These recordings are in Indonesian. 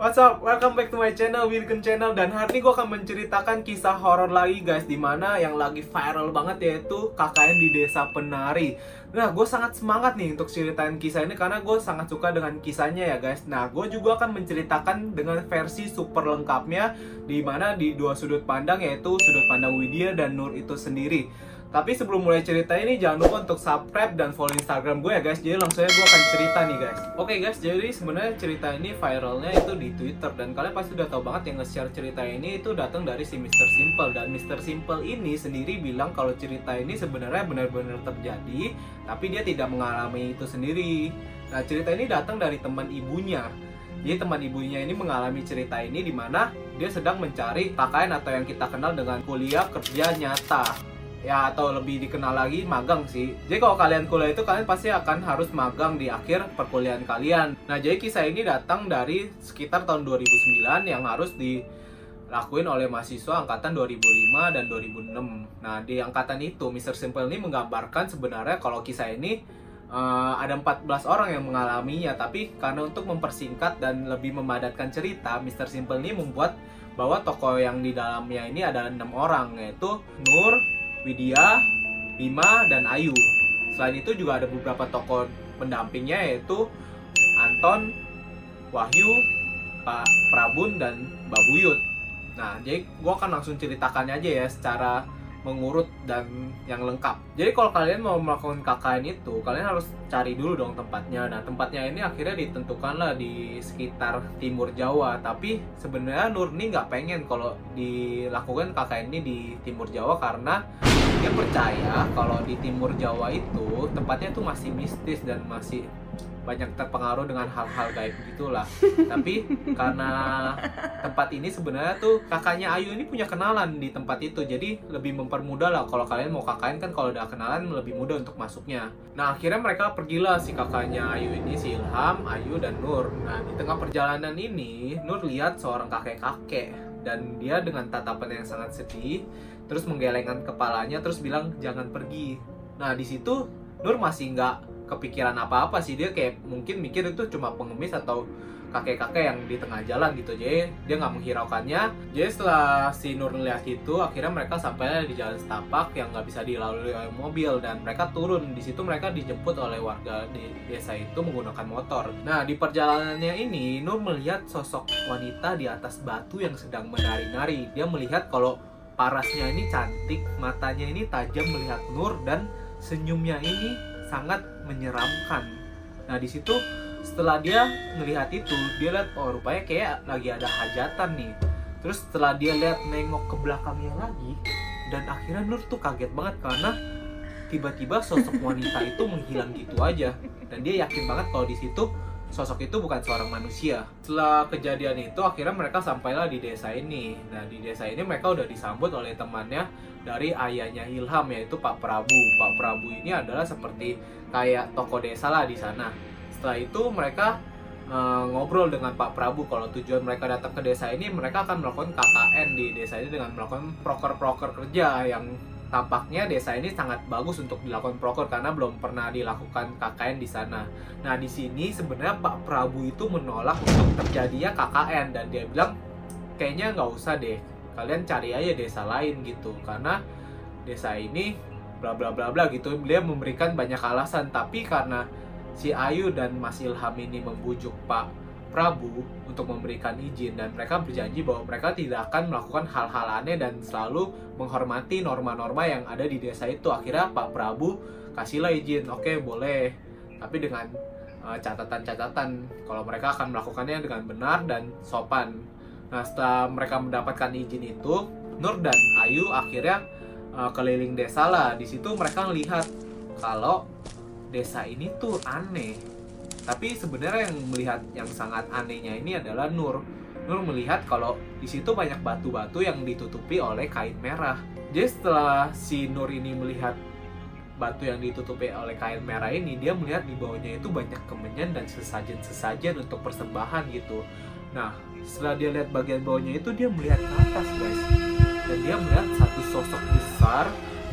What's up? Welcome back to my channel, Wilken Channel. Dan hari ini gue akan menceritakan kisah horor lagi guys Di mana yang lagi viral banget yaitu KKN di Desa Penari. Nah, gue sangat semangat nih untuk ceritain kisah ini Karena gue sangat suka dengan kisahnya ya guys. Nah, gue juga akan menceritakan dengan versi super lengkapnya Di mana di dua sudut pandang yaitu sudut pandang Widya dan Nur itu sendiri tapi sebelum mulai cerita ini jangan lupa untuk subscribe dan follow Instagram gue ya guys. Jadi langsung aja gue akan cerita nih guys. Oke okay, guys, jadi sebenarnya cerita ini viralnya itu di Twitter dan kalian pasti udah tahu banget yang nge-share cerita ini itu datang dari si Mr. Simple dan Mr. Simple ini sendiri bilang kalau cerita ini sebenarnya benar-benar terjadi, tapi dia tidak mengalami itu sendiri. Nah, cerita ini datang dari teman ibunya. Jadi teman ibunya ini mengalami cerita ini di mana dia sedang mencari KKN atau yang kita kenal dengan kuliah kerja nyata ya atau lebih dikenal lagi magang sih. Jadi kalau kalian kuliah itu kalian pasti akan harus magang di akhir perkuliahan kalian. Nah, jadi kisah ini datang dari sekitar tahun 2009 yang harus dilakuin oleh mahasiswa angkatan 2005 dan 2006. Nah, di angkatan itu Mr. Simple ini menggambarkan sebenarnya kalau kisah ini uh, ada 14 orang yang mengalaminya, tapi karena untuk mempersingkat dan lebih memadatkan cerita, Mr. Simple ini membuat bahwa tokoh yang di dalamnya ini adalah enam orang yaitu Nur, Widya, Bima, dan Ayu. Selain itu juga ada beberapa tokoh pendampingnya yaitu Anton, Wahyu, Pak Prabun, dan Mbak Buyut. Nah, jadi gue akan langsung ceritakannya aja ya secara mengurut dan yang lengkap. Jadi kalau kalian mau melakukan KKN itu, kalian harus cari dulu dong tempatnya. Nah, tempatnya ini akhirnya ditentukan lah di sekitar timur Jawa. Tapi sebenarnya Nurni nggak pengen kalau dilakukan KKN ini di timur Jawa karena dia percaya kalau di timur Jawa itu tempatnya tuh masih mistis dan masih banyak terpengaruh dengan hal-hal gaib gitulah. Tapi karena tempat ini sebenarnya tuh kakaknya Ayu ini punya kenalan di tempat itu, jadi lebih mempermudah lah kalau kalian mau KKN kan kalau udah kenalan lebih mudah untuk masuknya. Nah akhirnya mereka pergilah si kakaknya Ayu ini si Ilham, Ayu dan Nur. Nah di tengah perjalanan ini Nur lihat seorang kakek-kakek dan dia dengan tatapan yang sangat sedih terus menggelengkan kepalanya terus bilang jangan pergi. Nah di situ Nur masih nggak kepikiran apa-apa sih. Dia kayak mungkin mikir itu cuma pengemis atau kakek-kakek yang di tengah jalan gitu jadi dia nggak menghiraukannya. Jadi setelah si Nur lihat itu akhirnya mereka sampai di jalan setapak yang nggak bisa dilalui oleh mobil dan mereka turun. Di situ mereka dijemput oleh warga di desa itu menggunakan motor. Nah di perjalanannya ini Nur melihat sosok wanita di atas batu yang sedang menari-nari. Dia melihat kalau parasnya ini cantik matanya ini tajam melihat Nur dan senyumnya ini sangat menyeramkan. Nah di situ setelah dia melihat itu dia lihat oh rupanya kayak lagi ada hajatan nih. Terus setelah dia lihat nengok ke belakangnya lagi dan akhirnya Nur tuh kaget banget karena tiba-tiba sosok wanita itu menghilang gitu aja dan dia yakin banget kalau di situ sosok itu bukan seorang manusia. Setelah kejadian itu akhirnya mereka sampailah di desa ini. Nah di desa ini mereka udah disambut oleh temannya dari ayahnya Ilham yaitu Pak Prabu. Pak Prabu ini adalah seperti kayak toko desa lah di sana. Setelah itu mereka uh, ngobrol dengan Pak Prabu kalau tujuan mereka datang ke desa ini mereka akan melakukan KKN di desa ini dengan melakukan proker-proker kerja yang tampaknya desa ini sangat bagus untuk dilakukan proker karena belum pernah dilakukan KKN di sana. Nah di sini sebenarnya Pak Prabu itu menolak untuk terjadinya KKN dan dia bilang kayaknya nggak usah deh kalian cari aja desa lain gitu karena desa ini bla bla bla bla gitu dia memberikan banyak alasan tapi karena si Ayu dan Mas Ilham ini membujuk Pak Prabu untuk memberikan izin dan mereka berjanji bahwa mereka tidak akan melakukan hal-hal aneh dan selalu menghormati norma-norma yang ada di desa itu. Akhirnya Pak Prabu kasihlah izin, oke okay, boleh, tapi dengan uh, catatan-catatan kalau mereka akan melakukannya dengan benar dan sopan. Nah setelah mereka mendapatkan izin itu, Nur dan Ayu akhirnya uh, keliling desa lah. Di situ mereka melihat kalau desa ini tuh aneh tapi sebenarnya yang melihat yang sangat anehnya ini adalah Nur. Nur melihat kalau di situ banyak batu-batu yang ditutupi oleh kain merah. Jadi setelah si Nur ini melihat batu yang ditutupi oleh kain merah ini, dia melihat di bawahnya itu banyak kemenyan dan sesajen-sesajen untuk persembahan gitu. Nah, setelah dia lihat bagian bawahnya itu, dia melihat ke atas guys. Dan dia melihat satu sosok besar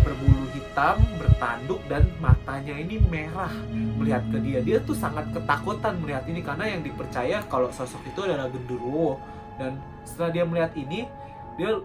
berbulu hitam, bertanduk dan matanya ini merah melihat ke dia. Dia tuh sangat ketakutan melihat ini karena yang dipercaya kalau sosok itu adalah genderuwo. Dan setelah dia melihat ini, dia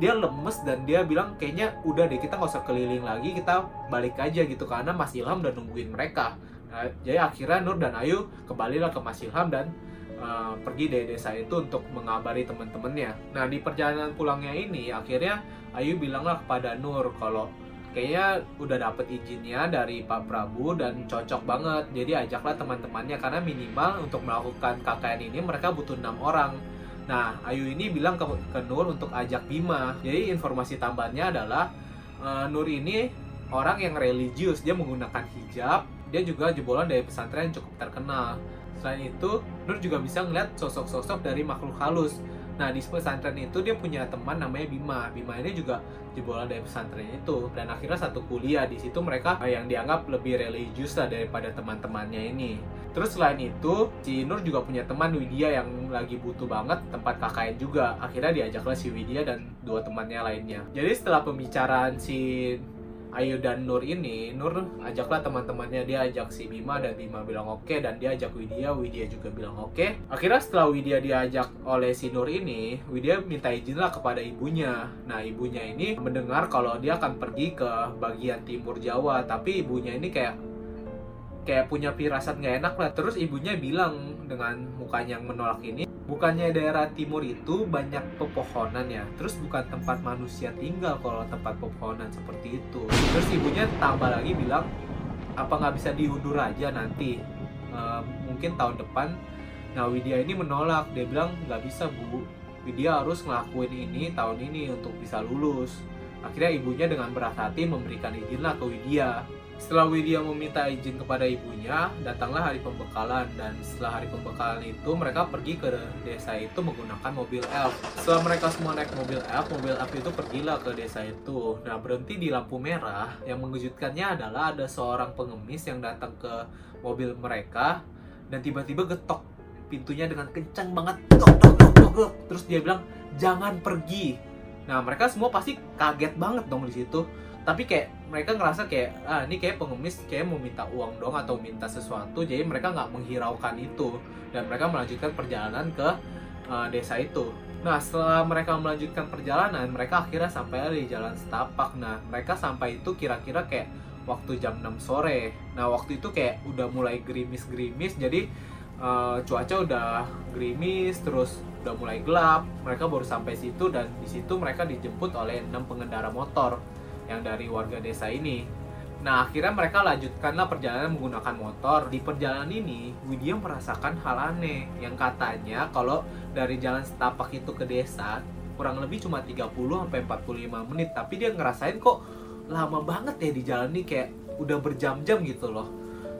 dia lemes dan dia bilang kayaknya udah deh kita nggak usah keliling lagi kita balik aja gitu karena Mas Ilham udah nungguin mereka nah, jadi akhirnya Nur dan Ayu kembalilah ke Mas Ilham dan uh, pergi dari desa itu untuk mengabari teman-temannya nah di perjalanan pulangnya ini akhirnya Ayu bilanglah kepada Nur kalau kayaknya udah dapet izinnya dari Pak Prabu dan cocok banget jadi ajaklah teman-temannya karena minimal untuk melakukan KKN ini mereka butuh enam orang Nah, Ayu ini bilang ke, ke Nur untuk ajak Bima. Jadi informasi tambahannya adalah uh, Nur ini orang yang religius, dia menggunakan hijab, dia juga jebolan dari pesantren yang cukup terkenal. Selain itu, Nur juga bisa ngeliat sosok-sosok dari makhluk halus. Nah di pesantren itu dia punya teman namanya Bima. Bima ini juga jebolan dari pesantren itu dan akhirnya satu kuliah di situ mereka yang dianggap lebih religius lah daripada teman-temannya ini. Terus selain itu, si Nur juga punya teman Widya yang lagi butuh banget tempat KKN juga. Akhirnya diajaklah si Widya dan dua temannya lainnya. Jadi setelah pembicaraan si Ayu dan Nur ini, Nur ajaklah teman-temannya dia ajak si Bima dan Bima bilang oke okay, dan dia ajak Widya, Widya juga bilang oke. Okay. Akhirnya setelah Widya diajak oleh si Nur ini, Widya minta izin lah kepada ibunya. Nah ibunya ini mendengar kalau dia akan pergi ke bagian timur Jawa, tapi ibunya ini kayak kayak punya firasat nggak enak lah. Terus ibunya bilang dengan mukanya yang menolak ini, bukannya daerah timur itu banyak pepohonan ya terus bukan tempat manusia tinggal kalau tempat pepohonan seperti itu. Terus ibunya tambah lagi bilang apa nggak bisa diundur aja nanti? E, mungkin tahun depan. Nah Widya ini menolak. Dia bilang nggak bisa bu. Widya harus ngelakuin ini tahun ini untuk bisa lulus. Akhirnya ibunya dengan berat hati memberikan izin lah ke Widya setelah Widya meminta izin kepada ibunya, datanglah hari pembekalan dan setelah hari pembekalan itu mereka pergi ke desa itu menggunakan mobil elf. Setelah mereka semua naik mobil elf, mobil elf itu pergilah ke desa itu. Nah berhenti di lampu merah. Yang mengejutkannya adalah ada seorang pengemis yang datang ke mobil mereka dan tiba-tiba getok pintunya dengan kencang banget. Tok, tok, tok, tok, tok. Terus dia bilang jangan pergi. Nah mereka semua pasti kaget banget dong di situ tapi kayak mereka ngerasa kayak ah ini kayak pengemis kayak mau minta uang dong atau minta sesuatu. Jadi mereka nggak menghiraukan itu. Dan mereka melanjutkan perjalanan ke uh, desa itu. Nah setelah mereka melanjutkan perjalanan mereka akhirnya sampai di jalan setapak. Nah mereka sampai itu kira-kira kayak waktu jam 6 sore. Nah waktu itu kayak udah mulai gerimis-gerimis. Jadi uh, cuaca udah gerimis terus udah mulai gelap. Mereka baru sampai situ dan di situ mereka dijemput oleh enam pengendara motor yang dari warga desa ini. Nah, akhirnya mereka lanjutkanlah perjalanan menggunakan motor. Di perjalanan ini, Widya merasakan hal aneh yang katanya kalau dari jalan setapak itu ke desa kurang lebih cuma 30 sampai 45 menit, tapi dia ngerasain kok lama banget ya di jalan ini kayak udah berjam-jam gitu loh.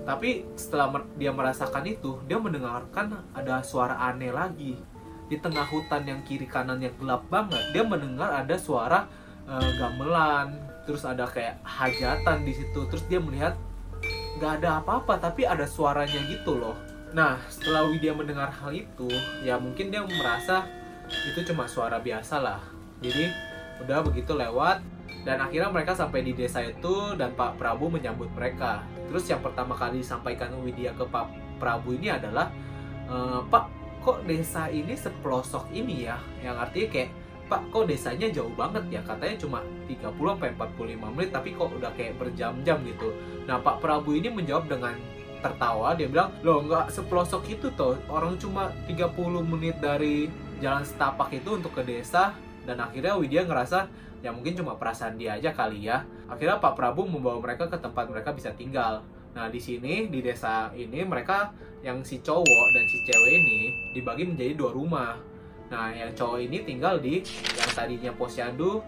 Tapi setelah dia merasakan itu, dia mendengarkan ada suara aneh lagi. Di tengah hutan yang kiri kanan yang gelap banget, dia mendengar ada suara uh, gamelan, terus ada kayak hajatan di situ terus dia melihat nggak ada apa-apa tapi ada suaranya gitu loh. Nah setelah Widya mendengar hal itu ya mungkin dia merasa itu cuma suara biasa lah. Jadi udah begitu lewat dan akhirnya mereka sampai di desa itu dan Pak Prabu menyambut mereka. Terus yang pertama kali disampaikan Widya ke Pak Prabu ini adalah e, Pak kok desa ini sepelosok ini ya? Yang artinya kayak Pak kok desanya jauh banget ya? Katanya cuma 30 sampai 45 menit tapi kok udah kayak berjam-jam gitu. Nah Pak Prabu ini menjawab dengan tertawa. Dia bilang loh nggak sepelosok itu tuh orang cuma 30 menit dari jalan setapak itu untuk ke desa dan akhirnya Widya ngerasa ya mungkin cuma perasaan dia aja kali ya. Akhirnya Pak Prabu membawa mereka ke tempat mereka bisa tinggal. Nah di sini di desa ini mereka yang si cowok dan si cewek ini dibagi menjadi dua rumah Nah, yang cowok ini tinggal di yang tadinya posyandu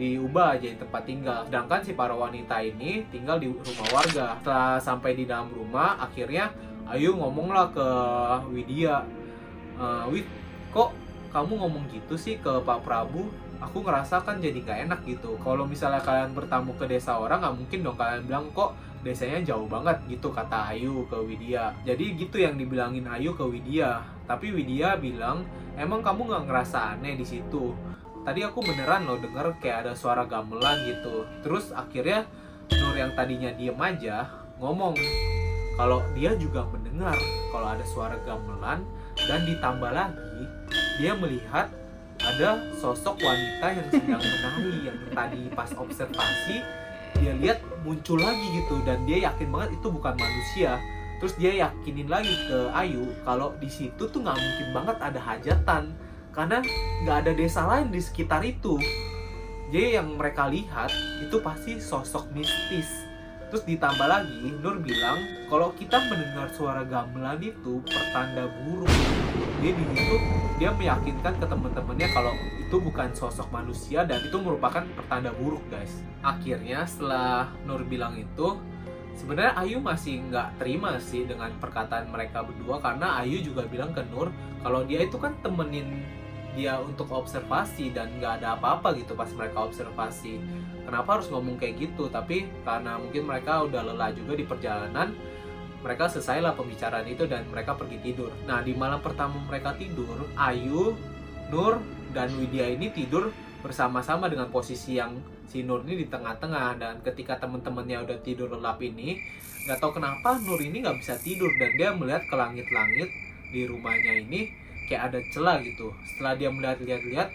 diubah jadi tempat tinggal. Sedangkan si para wanita ini tinggal di rumah warga. Setelah sampai di dalam rumah, akhirnya Ayu ngomonglah ke Widya, e, Wid, kok kamu ngomong gitu sih ke Pak Prabu? Aku ngerasa kan jadi gak enak gitu. Kalau misalnya kalian bertamu ke desa orang, nggak mungkin dong kalian bilang kok desanya jauh banget gitu kata Ayu ke Widya. Jadi gitu yang dibilangin Ayu ke Widya. Tapi Widya bilang emang kamu nggak ngerasa aneh di situ tadi aku beneran loh denger kayak ada suara gamelan gitu terus akhirnya Nur yang tadinya diem aja ngomong kalau dia juga mendengar kalau ada suara gamelan dan ditambah lagi dia melihat ada sosok wanita yang sedang menari yang tadi pas observasi dia lihat muncul lagi gitu dan dia yakin banget itu bukan manusia. Terus dia yakinin lagi ke Ayu kalau di situ tuh nggak mungkin banget ada hajatan karena nggak ada desa lain di sekitar itu. Jadi yang mereka lihat itu pasti sosok mistis. Terus ditambah lagi, Nur bilang kalau kita mendengar suara gamelan itu pertanda buruk. Dia di situ dia meyakinkan ke teman-temannya kalau itu bukan sosok manusia dan itu merupakan pertanda buruk, guys. Akhirnya setelah Nur bilang itu, sebenarnya Ayu masih nggak terima sih dengan perkataan mereka berdua karena Ayu juga bilang ke Nur kalau dia itu kan temenin dia untuk observasi dan nggak ada apa-apa gitu pas mereka observasi kenapa harus ngomong kayak gitu tapi karena mungkin mereka udah lelah juga di perjalanan mereka selesailah pembicaraan itu dan mereka pergi tidur. Nah di malam pertama mereka tidur Ayu Nur dan Widya ini tidur bersama-sama dengan posisi yang si Nur ini di tengah-tengah. Dan ketika teman-temannya udah tidur lelap ini nggak tahu kenapa Nur ini nggak bisa tidur dan dia melihat ke langit-langit di rumahnya ini kayak ada celah gitu. Setelah dia melihat-lihat-lihat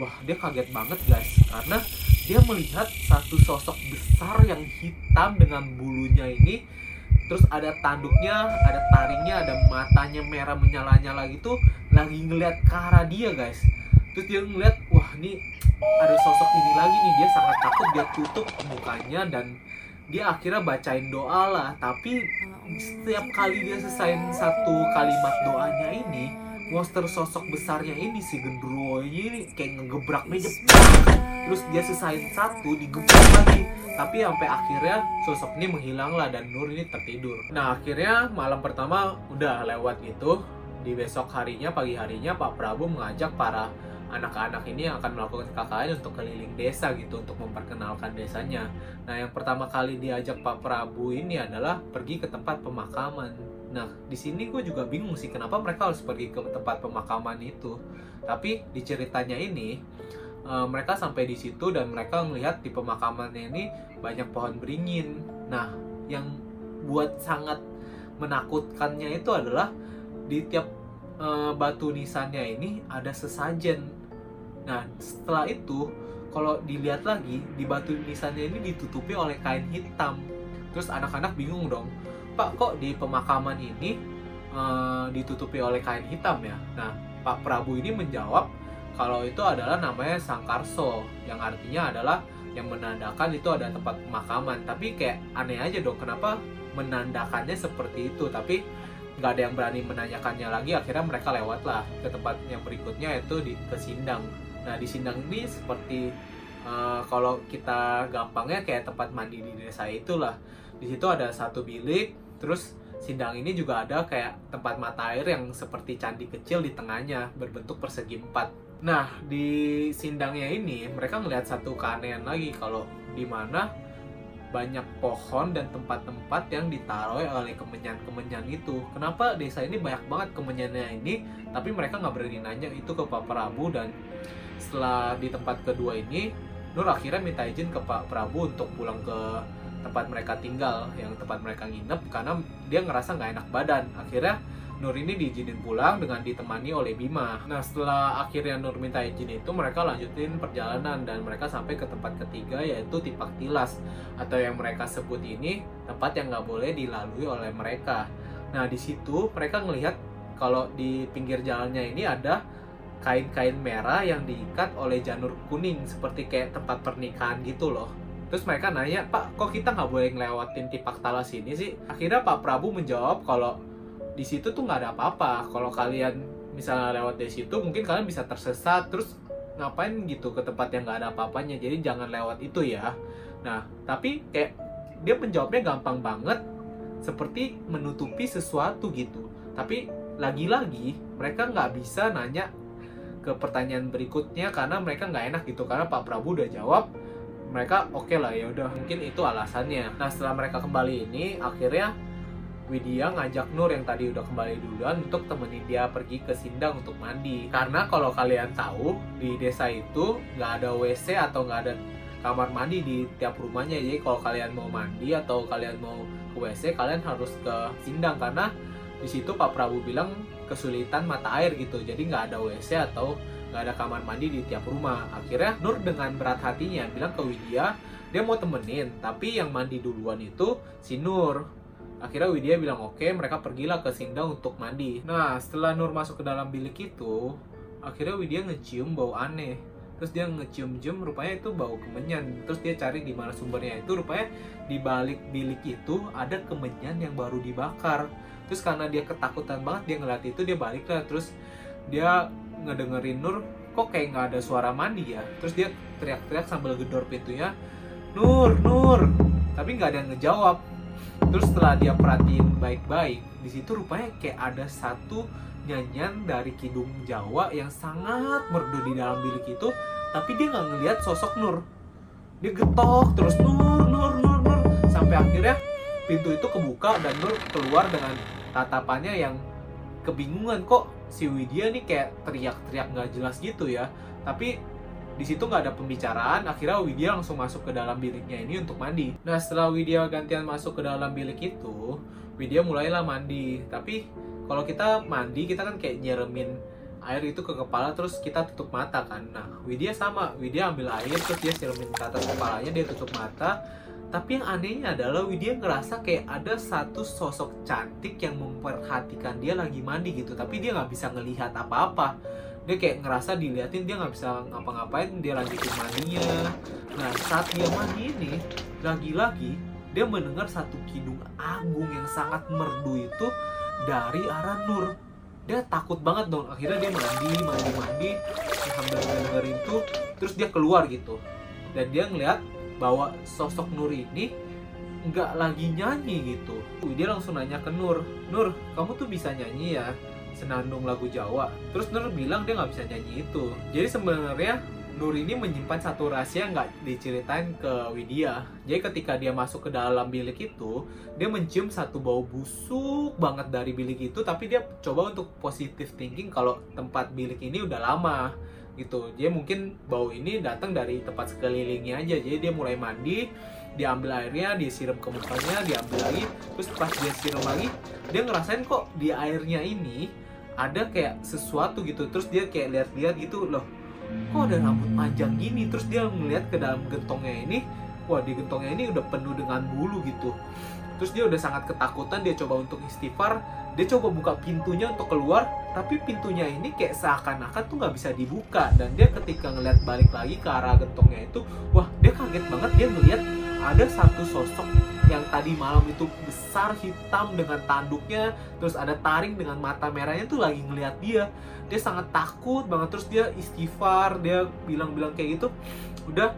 wah dia kaget banget guys. Karena dia melihat satu sosok besar yang hitam dengan bulunya ini terus ada tanduknya ada taringnya ada matanya merah menyala-nyala gitu lagi ngeliat ke arah dia guys. Terus dia ngeliat wah ini ada sosok ini lagi nih. Dia sangat takut dia tutup mukanya dan dia akhirnya bacain doa lah. Tapi setiap kali dia selesai satu kalimat doanya ini monster sosok besarnya ini si gendruwo ini kayak ngegebrak meja terus dia sisain satu digebrak lagi tapi sampai akhirnya sosok ini menghilang lah dan Nur ini tertidur nah akhirnya malam pertama udah lewat gitu di besok harinya pagi harinya Pak Prabu mengajak para anak-anak ini yang akan melakukan KKN untuk keliling desa gitu untuk memperkenalkan desanya. Nah, yang pertama kali diajak Pak Prabu ini adalah pergi ke tempat pemakaman. Nah, di sini gue juga bingung sih kenapa mereka harus pergi ke tempat pemakaman itu. Tapi di ceritanya ini uh, mereka sampai di situ dan mereka melihat di pemakamannya ini banyak pohon beringin. Nah, yang buat sangat menakutkannya itu adalah di tiap uh, batu nisannya ini ada sesajen. Nah, setelah itu kalau dilihat lagi di batu nisannya ini ditutupi oleh kain hitam. Terus anak-anak bingung dong, Pak kok di pemakaman ini uh, ditutupi oleh kain hitam ya? Nah, Pak Prabu ini menjawab kalau itu adalah namanya Sangkarso yang artinya adalah yang menandakan itu ada tempat pemakaman. Tapi kayak aneh aja dong kenapa menandakannya seperti itu? Tapi nggak ada yang berani menanyakannya lagi akhirnya mereka lewat lah ke tempat yang berikutnya yaitu di ke Sindang. Nah di Sindang ini seperti uh, kalau kita gampangnya kayak tempat mandi di desa itulah. Di situ ada satu bilik terus Sindang ini juga ada kayak tempat mata air yang seperti candi kecil di tengahnya berbentuk persegi empat. Nah di Sindangnya ini mereka ngelihat satu keanehan lagi kalau di mana banyak pohon dan tempat-tempat yang ditaruh oleh kemenyan-kemenyan itu. Kenapa desa ini banyak banget kemenyannya ini, tapi mereka nggak berani nanya itu ke Pak Prabu dan setelah di tempat kedua ini, Nur akhirnya minta izin ke Pak Prabu untuk pulang ke tempat mereka tinggal yang tempat mereka nginep karena dia ngerasa nggak enak badan akhirnya Nur ini diizinin pulang dengan ditemani oleh Bima. Nah setelah akhirnya Nur minta izin itu mereka lanjutin perjalanan dan mereka sampai ke tempat ketiga yaitu Tipak Tilas atau yang mereka sebut ini tempat yang nggak boleh dilalui oleh mereka. Nah di situ mereka ngelihat kalau di pinggir jalannya ini ada kain-kain merah yang diikat oleh janur kuning seperti kayak tempat pernikahan gitu loh terus mereka nanya pak kok kita nggak boleh ngelewatin tipak talas ini sih? Akhirnya pak Prabu menjawab kalau di situ tuh nggak ada apa-apa. Kalau kalian misalnya lewat dari situ mungkin kalian bisa tersesat. Terus ngapain gitu ke tempat yang nggak ada apa-apanya? Jadi jangan lewat itu ya. Nah tapi kayak dia menjawabnya gampang banget. Seperti menutupi sesuatu gitu. Tapi lagi-lagi mereka nggak bisa nanya ke pertanyaan berikutnya karena mereka nggak enak gitu. Karena Pak Prabu udah jawab mereka oke okay lah ya udah mungkin itu alasannya nah setelah mereka kembali ini akhirnya Widya ngajak Nur yang tadi udah kembali duluan untuk temenin dia pergi ke Sindang untuk mandi. Karena kalau kalian tahu di desa itu nggak ada WC atau nggak ada kamar mandi di tiap rumahnya. Jadi kalau kalian mau mandi atau kalian mau ke WC, kalian harus ke Sindang karena di situ Pak Prabu bilang kesulitan mata air gitu. Jadi nggak ada WC atau nggak ada kamar mandi di tiap rumah. Akhirnya Nur dengan berat hatinya bilang ke Widya dia mau temenin, tapi yang mandi duluan itu si Nur Akhirnya Widya bilang oke, mereka pergilah ke Sindang untuk mandi. Nah, setelah Nur masuk ke dalam bilik itu, akhirnya Widya ngecium bau aneh. Terus dia ngecium-cium, rupanya itu bau kemenyan. Terus dia cari di mana sumbernya itu, rupanya di balik bilik itu ada kemenyan yang baru dibakar. Terus karena dia ketakutan banget, dia ngeliat itu, dia balik lah. Terus dia ngedengerin Nur, kok kayak nggak ada suara mandi ya? Terus dia teriak-teriak sambil gedor pintunya, Nur, Nur. Tapi nggak ada yang ngejawab terus setelah dia perhatiin baik-baik di situ rupanya kayak ada satu nyanyian dari kidung Jawa yang sangat merdu di dalam bilik itu tapi dia nggak ngelihat sosok Nur dia getok terus Nur Nur Nur Nur sampai akhirnya pintu itu kebuka dan Nur keluar dengan tatapannya yang kebingungan kok si Widya nih kayak teriak-teriak nggak jelas gitu ya. Tapi di situ nggak ada pembicaraan akhirnya Widya langsung masuk ke dalam biliknya ini untuk mandi. Nah setelah Widya gantian masuk ke dalam bilik itu Widya mulailah mandi. Tapi kalau kita mandi kita kan kayak nyeremin air itu ke kepala terus kita tutup mata kan. Nah Widya sama. Widya ambil air terus dia siremin ke atas kepalanya dia tutup mata tapi yang anehnya adalah Widya ngerasa kayak ada satu sosok cantik yang memperhatikan dia lagi mandi gitu. Tapi dia nggak bisa ngelihat apa-apa. Dia kayak ngerasa diliatin dia nggak bisa ngapa-ngapain dia lanjutin mandinya. Nah saat dia mandi ini lagi-lagi dia mendengar satu kidung agung yang sangat merdu itu dari arah Nur. Dia takut banget dong. Akhirnya dia mandi mandi mandi. Dengerin itu terus dia keluar gitu. Dan dia ngeliat bahwa sosok Nur ini nggak lagi nyanyi gitu dia langsung nanya ke Nur Nur kamu tuh bisa nyanyi ya senandung lagu Jawa. Terus Nur bilang dia nggak bisa nyanyi itu. Jadi sebenarnya Nur ini menyimpan satu rahasia nggak diceritain ke Widya. Jadi ketika dia masuk ke dalam bilik itu, dia mencium satu bau busuk banget dari bilik itu, tapi dia coba untuk positif thinking kalau tempat bilik ini udah lama gitu. Jadi mungkin bau ini datang dari tempat sekelilingnya aja. Jadi dia mulai mandi, diambil airnya, disiram ke mukanya, diambil lagi, terus pas dia siram lagi, dia ngerasain kok di airnya ini ada kayak sesuatu gitu. Terus dia kayak lihat-lihat gitu loh. Kok ada rambut panjang gini? Terus dia melihat ke dalam gentongnya ini wah di gentongnya ini udah penuh dengan bulu gitu. Terus dia udah sangat ketakutan dia coba untuk istighfar dia coba buka pintunya untuk keluar tapi pintunya ini kayak seakan-akan tuh nggak bisa dibuka. Dan dia ketika ngeliat balik lagi ke arah gentongnya itu wah dia kaget banget. Dia ngeliat ada satu sosok yang tadi malam itu besar hitam dengan tanduknya terus ada taring dengan mata merahnya tuh lagi ngeliat dia. Dia sangat takut banget. Terus dia istighfar dia bilang-bilang kayak gitu udah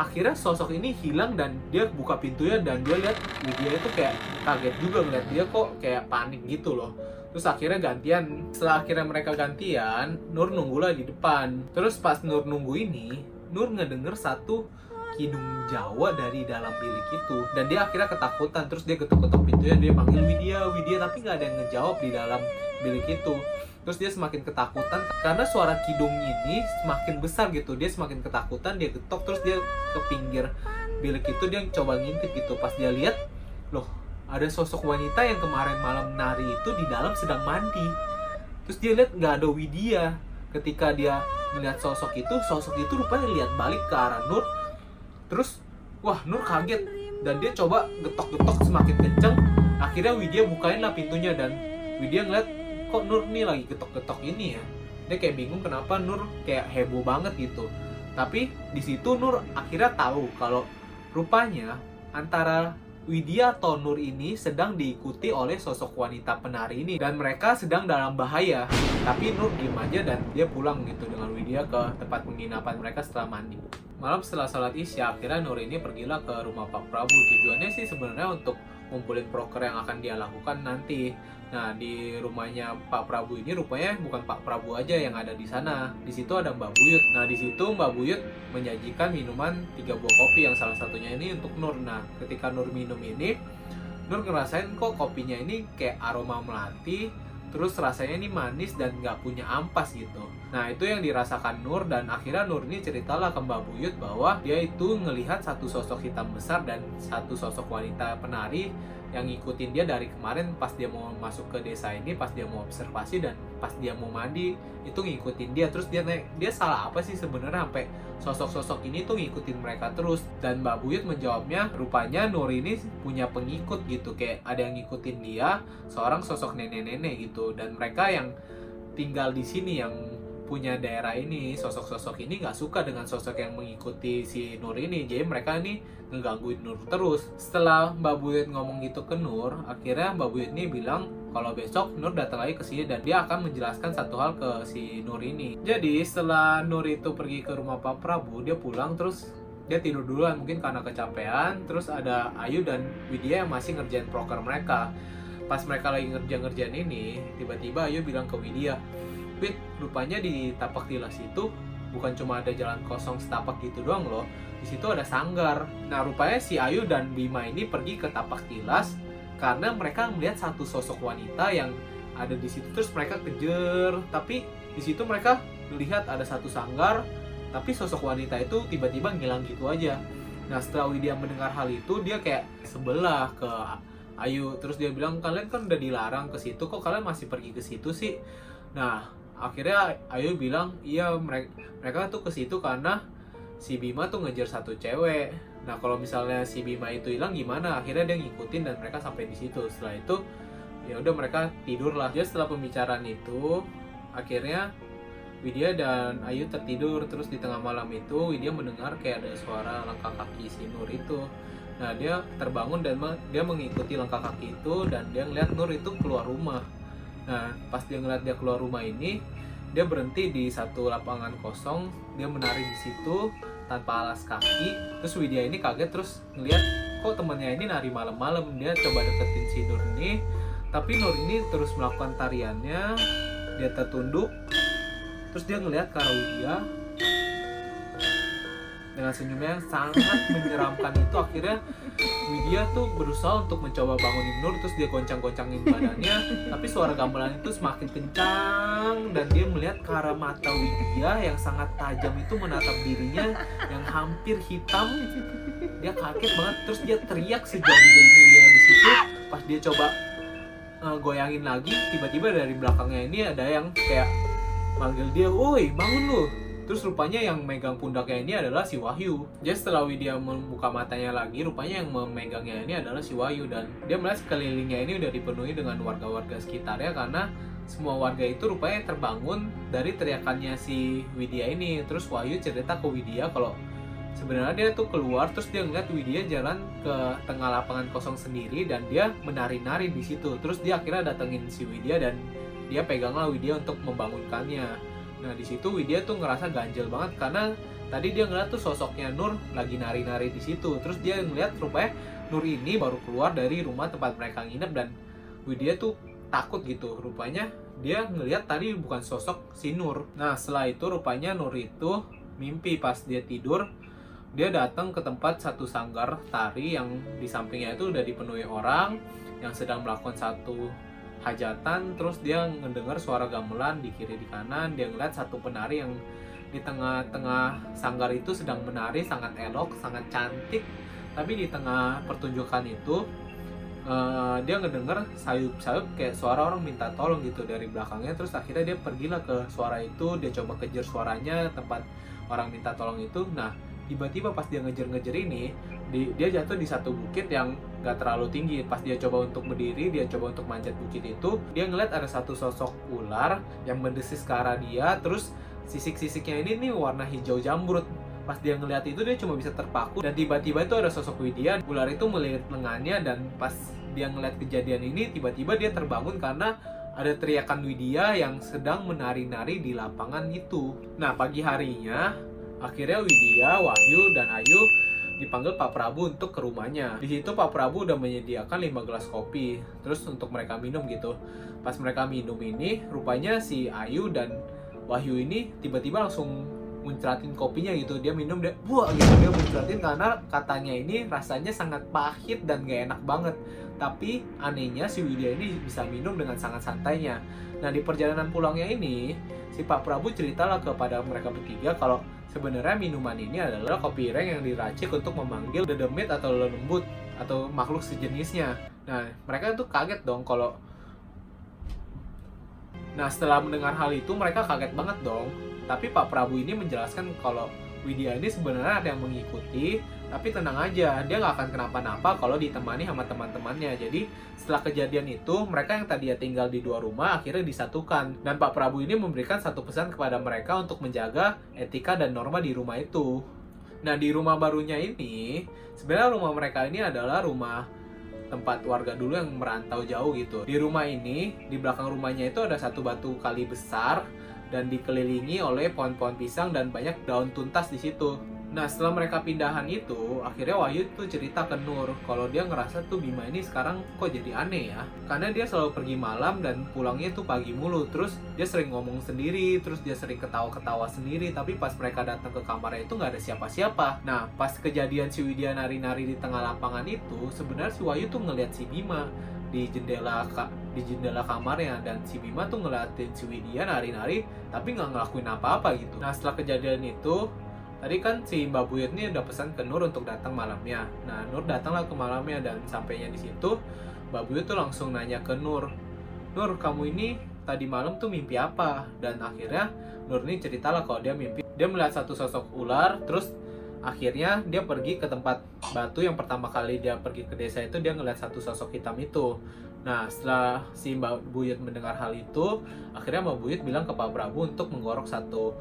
akhirnya sosok ini hilang dan dia buka pintunya dan dia lihat Widya itu kayak kaget juga ngeliat dia kok kayak panik gitu loh. Terus akhirnya gantian. Setelah akhirnya mereka gantian Nur nunggulah di depan. Terus pas Nur nunggu ini Nur ngedenger satu kidung Jawa dari dalam bilik itu. Dan dia akhirnya ketakutan. Terus dia ketuk-ketuk pintunya dia panggil Widya Widya tapi nggak ada yang ngejawab di dalam bilik itu terus dia semakin ketakutan karena suara kidung ini semakin besar gitu. Dia semakin ketakutan dia ketok terus dia ke pinggir bilik itu dia coba ngintip gitu. Pas dia lihat loh ada sosok wanita yang kemarin malam nari itu di dalam sedang mandi. Terus dia lihat nggak ada Widya. Ketika dia melihat sosok itu sosok itu rupanya lihat balik ke arah Nur. Terus wah Nur kaget. Dan dia coba getok-getok semakin kenceng. Akhirnya Widya bukain lah pintunya dan Widya ngeliat kok Nur nih lagi getok-getok ini ya dia kayak bingung kenapa Nur kayak heboh banget gitu tapi di situ Nur akhirnya tahu kalau rupanya antara Widya atau Nur ini sedang diikuti oleh sosok wanita penari ini dan mereka sedang dalam bahaya. Tapi Nur diem aja dan dia pulang gitu dengan Widya ke tempat penginapan mereka setelah mandi. Malam setelah salat isya, akhirnya Nur ini pergilah ke rumah Pak Prabu. Tujuannya sih sebenarnya untuk ngumpulin proker yang akan dia lakukan nanti. Nah, di rumahnya Pak Prabu ini rupanya bukan Pak Prabu aja yang ada di sana. Di situ ada Mbak Buyut. Nah, di situ Mbak Buyut menyajikan minuman tiga buah kopi yang salah satunya ini untuk Nur. Nah, ketika Nur minum ini, Nur ngerasain kok kopinya ini kayak aroma melati terus rasanya ini manis dan nggak punya ampas gitu. Nah itu yang dirasakan Nur dan akhirnya Nur ini ceritalah ke Mbak Buyut bahwa dia itu ngelihat satu sosok hitam besar dan satu sosok wanita penari yang ngikutin dia dari kemarin pas dia mau masuk ke desa ini, pas dia mau observasi dan pas dia mau mandi itu ngikutin dia. Terus dia naik dia salah apa sih sebenarnya? Sampai sosok-sosok ini tuh ngikutin mereka terus. Dan Mbak Buyut menjawabnya rupanya Nur ini punya pengikut gitu. Kayak ada yang ngikutin dia seorang sosok nenek-nenek gitu. Dan mereka yang tinggal di sini yang punya daerah ini sosok-sosok ini nggak suka dengan sosok yang mengikuti si Nur ini. Jadi mereka ini ngegangguin Nur terus. Setelah Mbak Buyut ngomong gitu ke Nur akhirnya Mbak Buyut ini bilang kalau besok Nur datang lagi ke sini dan dia akan menjelaskan satu hal ke si Nur ini. Jadi setelah Nur itu pergi ke rumah Pak Prabu dia pulang terus dia tidur duluan mungkin karena kecapean. Terus ada Ayu dan Widya yang masih ngerjain proker mereka. Pas mereka lagi ngerjain-ngerjain ini tiba-tiba Ayu bilang ke Widya Wid, rupanya di tapak tilas itu bukan cuma ada jalan kosong setapak gitu doang loh. Di situ ada sanggar. Nah, rupanya si Ayu dan Bima ini pergi ke tapak tilas karena mereka melihat satu sosok wanita yang ada di situ terus mereka kejar, tapi di situ mereka melihat ada satu sanggar, tapi sosok wanita itu tiba-tiba ngilang gitu aja. Nah, setelah Widya mendengar hal itu, dia kayak sebelah ke Ayu, terus dia bilang kalian kan udah dilarang ke situ, kok kalian masih pergi ke situ sih? Nah, akhirnya Ayu bilang iya mereka mereka tuh ke situ karena si Bima tuh ngejar satu cewek. Nah kalau misalnya si Bima itu hilang gimana? Akhirnya dia ngikutin dan mereka sampai di situ. Setelah itu ya udah mereka tidur lah. Jadi setelah pembicaraan itu akhirnya Widya dan Ayu tertidur. Terus di tengah malam itu Widya mendengar kayak ada suara langkah kaki si Nur itu. Nah dia terbangun dan dia mengikuti langkah kaki itu dan dia ngeliat Nur itu keluar rumah Nah, pas dia ngeliat dia keluar rumah ini, dia berhenti di satu lapangan kosong, dia menari di situ tanpa alas kaki. Terus Widya ini kaget terus ngeliat kok temennya ini nari malam-malam. Dia coba deketin si Nur ini, tapi Nur ini terus melakukan tariannya. Dia tertunduk, terus dia ngeliat ke arah Widya, dengan senyumnya yang sangat menyeramkan itu akhirnya Widya tuh berusaha untuk mencoba bangunin Nur terus dia goncang-goncangin badannya tapi suara gamelan itu semakin kencang dan dia melihat ke arah mata Widya yang sangat tajam itu menatap dirinya yang hampir hitam. Dia kaget banget terus dia teriak sejauh-jauhnya di situ. Pas dia coba uh, goyangin lagi tiba-tiba dari belakangnya ini ada yang kayak manggil dia woi bangun lu Terus rupanya yang megang pundaknya ini adalah si Wahyu. Jadi setelah Widya membuka matanya lagi, rupanya yang memegangnya ini adalah si Wahyu dan dia melihat sekelilingnya ini udah dipenuhi dengan warga-warga sekitarnya karena semua warga itu rupanya terbangun dari teriakannya si Widya ini. Terus Wahyu cerita ke Widya kalau sebenarnya dia tuh keluar terus dia ngeliat Widya jalan ke tengah lapangan kosong sendiri dan dia menari-nari di situ. Terus dia akhirnya datengin si Widya dan dia peganglah Widya untuk membangunkannya. Nah di situ Widya tuh ngerasa ganjel banget karena tadi dia ngeliat tuh sosoknya Nur lagi nari-nari di situ. Terus dia ngeliat rupanya Nur ini baru keluar dari rumah tempat mereka nginep dan Widya tuh takut gitu. Rupanya dia ngeliat tadi bukan sosok si Nur. Nah setelah itu rupanya Nur itu mimpi pas dia tidur dia datang ke tempat satu sanggar tari yang di sampingnya itu udah dipenuhi orang yang sedang melakukan satu hajatan terus dia ngedengar suara gamelan di kiri di kanan. Dia ngeliat satu penari yang di tengah-tengah sanggar itu sedang menari sangat elok sangat cantik. Tapi di tengah pertunjukan itu uh, dia ngedenger sayup-sayup kayak suara orang minta tolong gitu dari belakangnya. Terus akhirnya dia pergilah ke suara itu dia coba kejar suaranya tempat orang minta tolong itu. Nah tiba-tiba pas dia ngejar-ngejar ini di, dia jatuh di satu bukit yang gak terlalu tinggi. Pas dia coba untuk berdiri dia coba untuk manjat bukit itu dia ngeliat ada satu sosok ular yang mendesis ke arah dia terus sisik-sisiknya ini nih warna hijau jambrut. Pas dia ngeliat itu dia cuma bisa terpaku. Dan tiba-tiba itu ada sosok Widya ular itu melihat lengannya dan pas dia ngeliat kejadian ini tiba-tiba dia terbangun karena ada teriakan Widya yang sedang menari-nari di lapangan itu. Nah pagi harinya Akhirnya Widya, Wahyu, dan Ayu dipanggil Pak Prabu untuk ke rumahnya. Di situ Pak Prabu udah menyediakan 5 gelas kopi, terus untuk mereka minum gitu. Pas mereka minum ini, rupanya si Ayu dan Wahyu ini tiba-tiba langsung muncratin kopinya gitu. Dia minum dia buah gitu dia muncratin karena katanya ini rasanya sangat pahit dan gak enak banget. tapi anehnya si Widya ini bisa minum dengan sangat santainya. Nah di perjalanan pulangnya ini, si Pak Prabu ceritalah kepada mereka bertiga kalau sebenarnya minuman ini adalah kopi reng yang diracik untuk memanggil dedemit atau lembut atau makhluk sejenisnya. Nah mereka tuh kaget dong kalau Nah setelah mendengar hal itu mereka kaget banget dong. Tapi Pak Prabu ini menjelaskan kalau Widya ini sebenarnya ada yang mengikuti, tapi tenang aja, dia nggak akan kenapa-napa kalau ditemani sama teman-temannya. Jadi setelah kejadian itu, mereka yang tadi ya tinggal di dua rumah akhirnya disatukan. Dan Pak Prabu ini memberikan satu pesan kepada mereka untuk menjaga etika dan norma di rumah itu. Nah di rumah barunya ini, sebenarnya rumah mereka ini adalah rumah tempat warga dulu yang merantau jauh gitu. Di rumah ini, di belakang rumahnya itu ada satu batu kali besar dan dikelilingi oleh pohon-pohon pisang dan banyak daun tuntas di situ. Nah setelah mereka pindahan itu, akhirnya Wahyu tuh cerita ke Nur kalau dia ngerasa tuh Bima ini sekarang kok jadi aneh ya. Karena dia selalu pergi malam dan pulangnya tuh pagi mulu. Terus dia sering ngomong sendiri, terus dia sering ketawa-ketawa sendiri. Tapi pas mereka datang ke kamarnya itu nggak ada siapa-siapa. Nah pas kejadian si Widya nari-nari di tengah lapangan itu, sebenarnya si Wahyu tuh ngeliat si Bima di jendela di jendela kamarnya dan si Bima tuh ngeliatin si Widya nari-nari tapi nggak ngelakuin apa-apa gitu. Nah setelah kejadian itu tadi kan si Mbak Buyut ini udah pesan ke Nur untuk datang malamnya. Nah Nur datanglah ke malamnya dan sampainya di situ Mbak Buyut tuh langsung nanya ke Nur, Nur kamu ini tadi malam tuh mimpi apa? Dan akhirnya Nur ini ceritalah kalau dia mimpi dia melihat satu sosok ular terus akhirnya dia pergi ke tempat batu yang pertama kali dia pergi ke desa itu dia ngeliat satu sosok hitam itu nah setelah si Mbak Buyut mendengar hal itu akhirnya Mbak Buyut bilang ke Pak Prabu untuk menggorok satu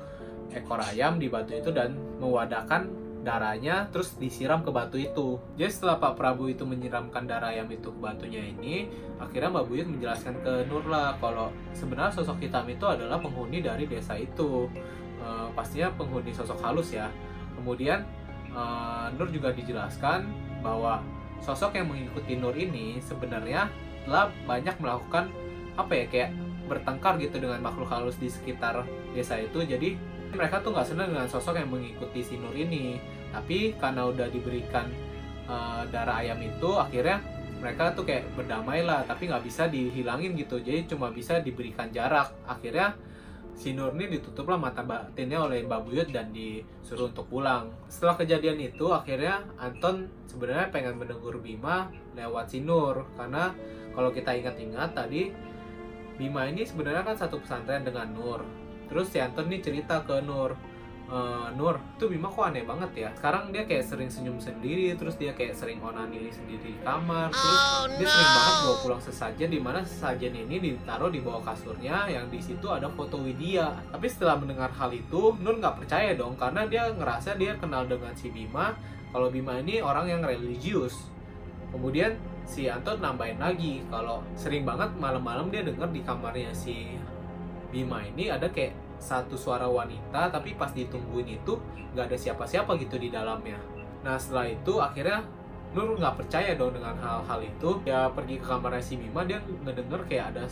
ekor ayam di batu itu dan mewadahkan darahnya terus disiram ke batu itu. Jadi setelah Pak Prabu itu menyiramkan darah ayam itu ke batunya ini, akhirnya Mbak Buyut menjelaskan ke Nur lah kalau sebenarnya sosok hitam itu adalah penghuni dari desa itu. E, pastinya penghuni sosok halus ya. Kemudian uh, Nur juga dijelaskan bahwa sosok yang mengikuti Nur ini sebenarnya telah banyak melakukan apa ya kayak bertengkar gitu dengan makhluk halus di sekitar desa itu jadi mereka tuh nggak senang dengan sosok yang mengikuti si Nur ini tapi karena udah diberikan uh, darah ayam itu akhirnya mereka tuh kayak berdamai lah tapi nggak bisa dihilangin gitu jadi cuma bisa diberikan jarak akhirnya si Nur ini ditutuplah mata batinnya oleh Mbak Buyut dan disuruh untuk pulang. Setelah kejadian itu, akhirnya Anton sebenarnya pengen menegur Bima lewat si Nur. Karena kalau kita ingat-ingat tadi, Bima ini sebenarnya kan satu pesantren dengan Nur. Terus si Anton ini cerita ke Nur, uh, Nur, tuh Bima kok aneh banget ya. Sekarang dia kayak sering senyum sendiri, terus dia kayak sering onani sendiri di kamar, terus oh, dia sering banget bawa pulang sesajen di mana sesajen ini ditaruh di bawah kasurnya yang di situ ada foto Widya. Tapi setelah mendengar hal itu, Nur nggak percaya dong karena dia ngerasa dia kenal dengan si Bima. Kalau Bima ini orang yang religius. Kemudian si Anton nambahin lagi kalau sering banget malam-malam dia denger di kamarnya si Bima ini ada kayak satu suara wanita tapi pas ditungguin itu nggak ada siapa-siapa gitu di dalamnya. Nah setelah itu akhirnya Nur nggak percaya dong dengan hal-hal itu. Dia pergi ke kamar si Bima dia ngedenger kayak ada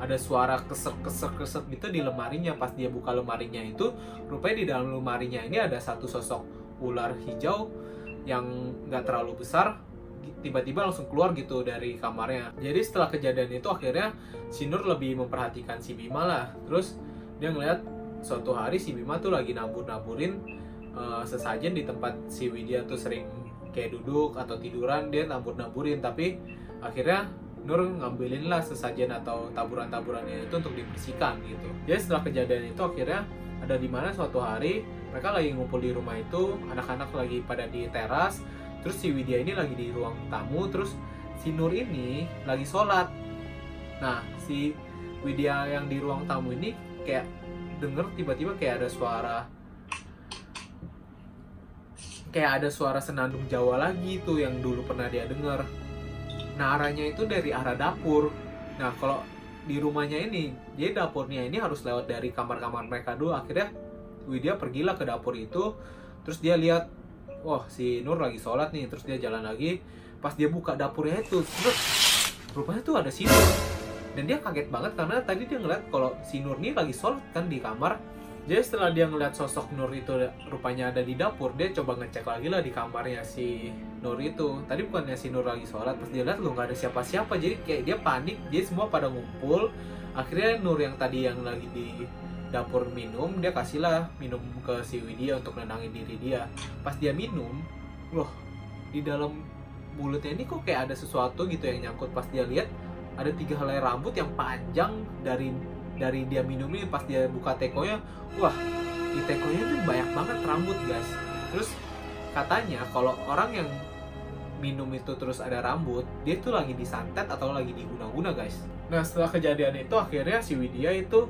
ada suara keser keser keser gitu di lemarinya. Pas dia buka lemarinya itu rupanya di dalam lemarinya ini ada satu sosok ular hijau yang nggak terlalu besar tiba-tiba langsung keluar gitu dari kamarnya. Jadi setelah kejadian itu akhirnya si Nur lebih memperhatikan si Bima lah. Terus dia ngeliat suatu hari si Bima tuh lagi nabur-naburin uh, sesajen di tempat si Widya tuh sering kayak duduk atau tiduran dia nabur-naburin. Tapi akhirnya Nur ngambilin lah sesajen atau taburan-taburannya itu untuk dibersihkan gitu. Jadi setelah kejadian itu akhirnya ada di mana suatu hari mereka lagi ngumpul di rumah itu, anak-anak lagi pada di teras, terus si Widya ini lagi di ruang tamu, terus si Nur ini lagi sholat. Nah si Widya yang di ruang tamu ini kayak denger tiba-tiba kayak ada suara kayak ada suara senandung Jawa lagi tuh yang dulu pernah dia denger. Nah arahnya itu dari arah dapur. Nah kalau di rumahnya ini, jadi dapurnya ini harus lewat dari kamar-kamar mereka dulu. Akhirnya Widya pergilah ke dapur itu, terus dia lihat, wah si Nur lagi sholat nih, terus dia jalan lagi. Pas dia buka dapurnya itu, terus rupanya tuh ada si Nur. Dan dia kaget banget karena tadi dia ngeliat kalau si Nur nih lagi sholat kan di kamar. Jadi setelah dia ngeliat sosok Nur itu rupanya ada di dapur dia coba ngecek lagi lah di kamarnya si Nur itu. Tadi bukannya si Nur lagi sholat pas dia lihat lu nggak ada siapa-siapa. Jadi kayak dia panik dia semua pada ngumpul. Akhirnya Nur yang tadi yang lagi di dapur minum dia kasihlah minum ke si Widya untuk nenangin diri dia. Pas dia minum loh di dalam mulutnya ini kok kayak ada sesuatu gitu yang nyangkut. Pas dia lihat ada tiga helai rambut yang panjang dari dari dia minum ini pas dia buka tekonya wah di tekonya tuh banyak banget rambut guys. Terus katanya kalau orang yang minum itu terus ada rambut dia tuh lagi disantet atau lagi diguna-guna guys. Nah setelah kejadian itu akhirnya si Widya itu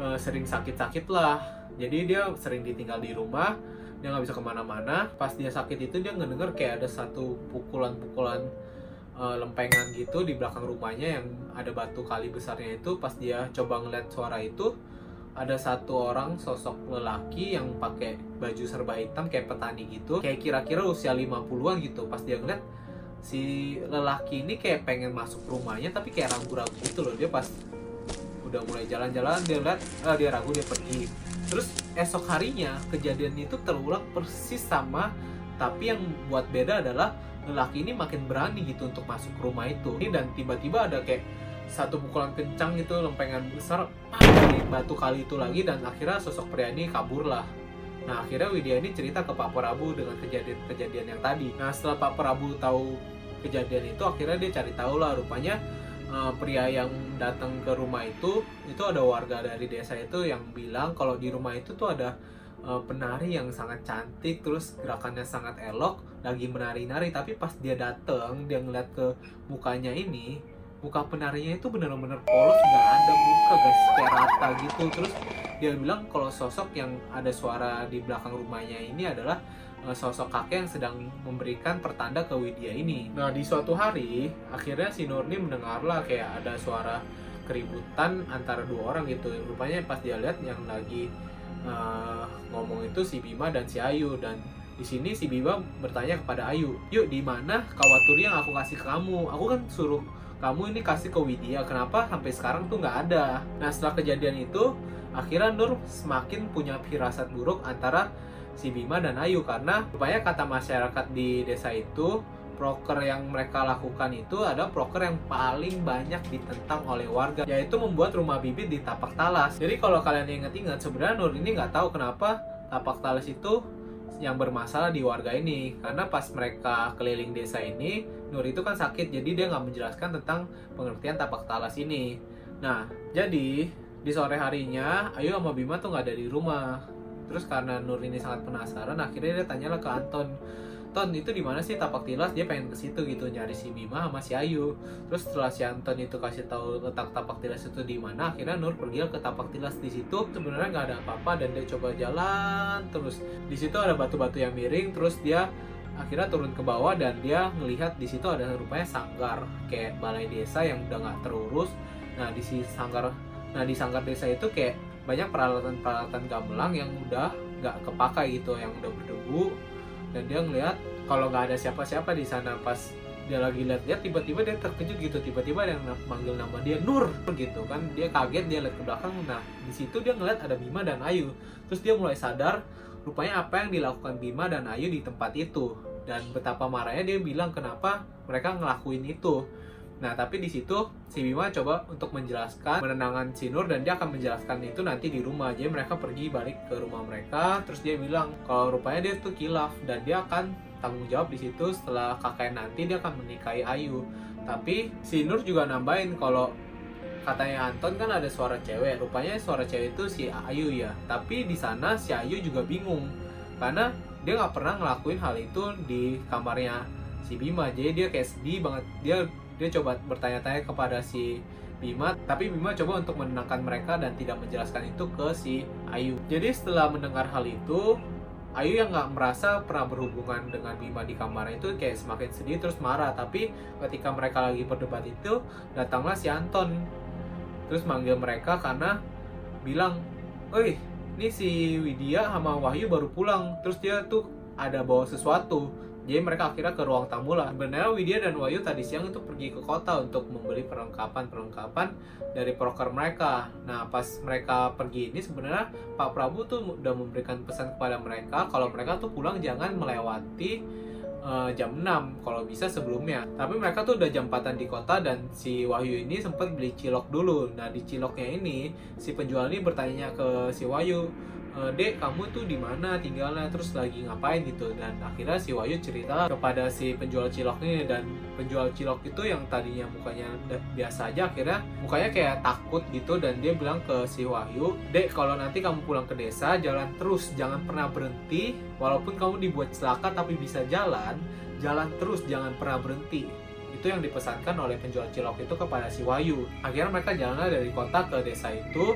uh, sering sakit-sakit lah. Jadi dia sering ditinggal di rumah dia nggak bisa ke mana-mana. Pas dia sakit itu dia ngedenger kayak ada satu pukulan-pukulan uh, lempengan gitu di belakang rumahnya yang ada batu kali besarnya itu. Pas dia coba ngeliat suara itu ada satu orang sosok lelaki yang pakai baju serba hitam kayak petani gitu. Kayak kira-kira usia 50-an gitu. Pas dia ngeliat si lelaki ini kayak pengen masuk rumahnya tapi kayak ragu-ragu gitu loh. Dia pas udah mulai jalan-jalan dia lihat ah, dia ragu dia pergi. Terus esok harinya kejadian itu terulang persis sama tapi yang buat beda adalah lelaki ini makin berani gitu untuk masuk ke rumah itu. Ini dan tiba-tiba ada kayak satu pukulan kencang gitu lempengan besar dari batu kali itu lagi dan akhirnya sosok pria ini kabur lah. Nah akhirnya Widya ini cerita ke Pak Prabu dengan kejadian-kejadian yang tadi. Nah setelah Pak Prabu tahu kejadian itu akhirnya dia cari tahu lah rupanya uh, pria yang datang ke rumah itu itu ada warga dari desa itu yang bilang kalau di rumah itu tuh ada uh, penari yang sangat cantik terus gerakannya sangat elok lagi menari-nari. Tapi pas dia datang dia ngeliat ke mukanya ini muka penarinya itu benar-benar polos nggak ada muka guys kayak rata gitu. Terus dia bilang kalau sosok yang ada suara di belakang rumahnya ini adalah Eh, sosok kakek yang sedang memberikan pertanda ke Widya ini. Nah di suatu hari akhirnya si Nurni mendengarlah kayak ada suara keributan antara dua orang gitu. Rupanya pas dia lihat yang lagi uh, ngomong itu si Bima dan si Ayu dan di sini si Bima bertanya kepada Ayu, yuk di mana kawaturi yang aku kasih ke kamu? Aku kan suruh kamu ini kasih ke Widya, kenapa sampai sekarang tuh nggak ada? Nah setelah kejadian itu, akhirnya Nur semakin punya firasat buruk antara si Bima dan Ayu. Karena supaya kata masyarakat di desa itu proker yang mereka lakukan itu ada proker yang paling banyak ditentang oleh warga yaitu membuat rumah bibit di tapak talas. Jadi kalau kalian ingat-ingat sebenarnya Nur ini nggak tahu kenapa tapak talas itu yang bermasalah di warga ini. Karena pas mereka keliling desa ini Nur itu kan sakit jadi dia nggak menjelaskan tentang pengertian tapak talas ini. Nah jadi di sore harinya Ayu sama Bima tuh nggak ada di rumah terus karena Nur ini sangat penasaran akhirnya dia tanyalah ke Anton Ton itu di mana sih tapak tilas? Dia pengen ke situ gitu nyari si Bima sama si Ayu. Terus setelah si Anton itu kasih tahu letak tapak tilas itu di mana akhirnya Nur pergi ke tapak tilas di situ. Sebenarnya nggak ada apa-apa dan dia coba jalan terus. Di situ ada batu-batu yang miring terus dia akhirnya turun ke bawah dan dia ngelihat di situ ada rupanya sanggar kayak balai desa yang udah nggak terurus. Nah di si sanggar nah di sanggar desa itu kayak banyak peralatan-peralatan gamelan yang udah nggak kepakai gitu yang udah berdebu. Dan dia ngeliat kalau nggak ada siapa-siapa di sana pas dia lagi lihat-lihat tiba-tiba dia terkejut gitu. Tiba-tiba ada yang manggil nama dia Nur gitu kan. Dia kaget dia lihat ke belakang. Nah di situ dia ngeliat ada Bima dan Ayu. Terus dia mulai sadar rupanya apa yang dilakukan Bima dan Ayu di tempat itu. Dan betapa marahnya dia bilang kenapa mereka ngelakuin itu Nah, tapi di situ si Bima coba untuk menjelaskan menenangkan si Nur dan dia akan menjelaskan itu nanti di rumah. Jadi mereka pergi balik ke rumah mereka, terus dia bilang kalau rupanya dia tuh kilaf dan dia akan tanggung jawab di situ setelah kakek nanti dia akan menikahi Ayu. Tapi si Nur juga nambahin kalau katanya Anton kan ada suara cewek, rupanya suara cewek itu si Ayu ya. Tapi di sana si Ayu juga bingung karena dia nggak pernah ngelakuin hal itu di kamarnya si Bima. Jadi dia kayak sedih banget. Dia dia coba bertanya-tanya kepada si Bima, tapi Bima coba untuk menenangkan mereka dan tidak menjelaskan itu ke si Ayu. Jadi setelah mendengar hal itu, Ayu yang nggak merasa pernah berhubungan dengan Bima di kamar itu kayak semakin sedih terus marah. Tapi ketika mereka lagi berdebat itu, datanglah si Anton. Terus manggil mereka karena bilang, Oi, ini si Widya sama Wahyu baru pulang. Terus dia tuh ada bawa sesuatu jadi mereka akhirnya ke ruang tamu lah sebenarnya Widya dan Wahyu tadi siang itu pergi ke kota untuk membeli perlengkapan perlengkapan dari proker mereka nah pas mereka pergi ini sebenarnya Pak Prabu tuh udah memberikan pesan kepada mereka kalau mereka tuh pulang jangan melewati uh, jam 6 kalau bisa sebelumnya. Tapi mereka tuh udah 4 di kota dan si Wahyu ini sempat beli cilok dulu. Nah, di ciloknya ini si penjual ini bertanya ke si Wahyu, dek kamu tuh di mana tinggalnya? Terus lagi ngapain? Gitu. Dan akhirnya si Wahyu cerita kepada si penjual cilok ini. Dan penjual cilok itu yang tadinya mukanya biasa aja akhirnya mukanya kayak takut gitu. Dan dia bilang ke si Wahyu dek kalau nanti kamu pulang ke desa jalan terus. Jangan pernah berhenti. Walaupun kamu dibuat celaka tapi bisa jalan jalan terus. Jangan pernah berhenti. Itu yang dipesankan oleh penjual cilok itu kepada si Wahyu. Akhirnya mereka jalan dari kota ke desa itu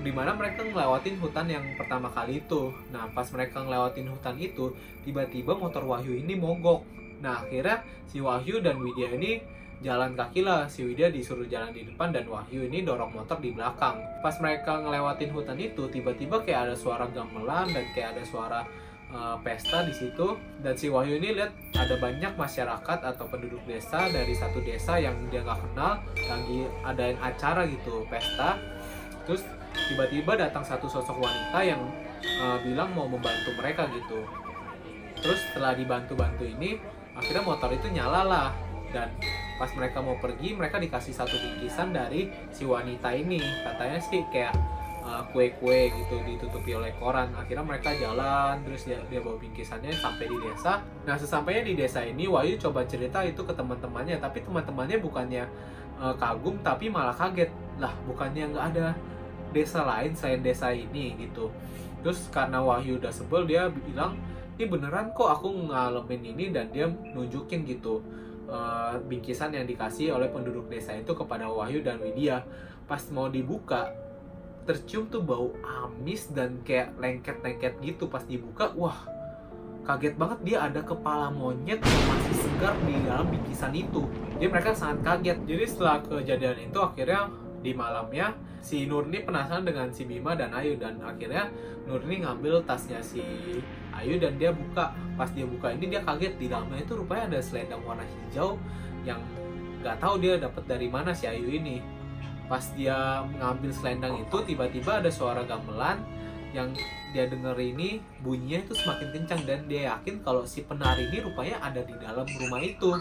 di mana mereka ngelewatin hutan yang pertama kali itu. Nah, pas mereka ngelewatin hutan itu, tiba-tiba motor Wahyu ini mogok. Nah, akhirnya si Wahyu dan Widya ini jalan kaki lah. Si Widya disuruh jalan di depan dan Wahyu ini dorong motor di belakang. Pas mereka ngelewatin hutan itu, tiba-tiba kayak ada suara gamelan dan kayak ada suara uh, pesta di situ dan si Wahyu ini lihat ada banyak masyarakat atau penduduk desa dari satu desa yang dia nggak kenal lagi adain acara gitu pesta terus tiba-tiba datang satu sosok wanita yang uh, bilang mau membantu mereka gitu. Terus setelah dibantu-bantu ini akhirnya motor itu nyala lah. Dan pas mereka mau pergi mereka dikasih satu bingkisan dari si wanita ini. Katanya sih kayak uh, kue-kue gitu ditutupi oleh koran. Akhirnya mereka jalan terus dia, dia bawa bingkisannya sampai di desa. Nah sesampainya di desa ini Wahyu coba cerita itu ke teman-temannya. Tapi teman-temannya bukannya uh, kagum tapi malah kaget. Lah bukannya nggak ada desa lain selain desa ini gitu. Terus karena Wahyu udah sebel dia bilang ini beneran kok aku ngalamin ini dan dia nunjukin gitu. Uh, bingkisan yang dikasih oleh penduduk desa itu kepada Wahyu dan Widya. Pas mau dibuka tercium tuh bau amis dan kayak lengket-lengket gitu. Pas dibuka wah kaget banget. Dia ada kepala monyet yang masih segar di dalam bingkisan itu. Jadi mereka sangat kaget. Jadi setelah kejadian itu akhirnya di malamnya si Nurni penasaran dengan si Bima dan Ayu dan akhirnya Nurni ngambil tasnya si Ayu dan dia buka. Pas dia buka ini dia kaget. Di dalamnya itu rupanya ada selendang warna hijau yang nggak tahu dia dapat dari mana si Ayu ini. Pas dia ngambil selendang itu tiba-tiba ada suara gamelan yang dia denger ini bunyinya itu semakin kencang. Dan dia yakin kalau si penari ini rupanya ada di dalam rumah itu.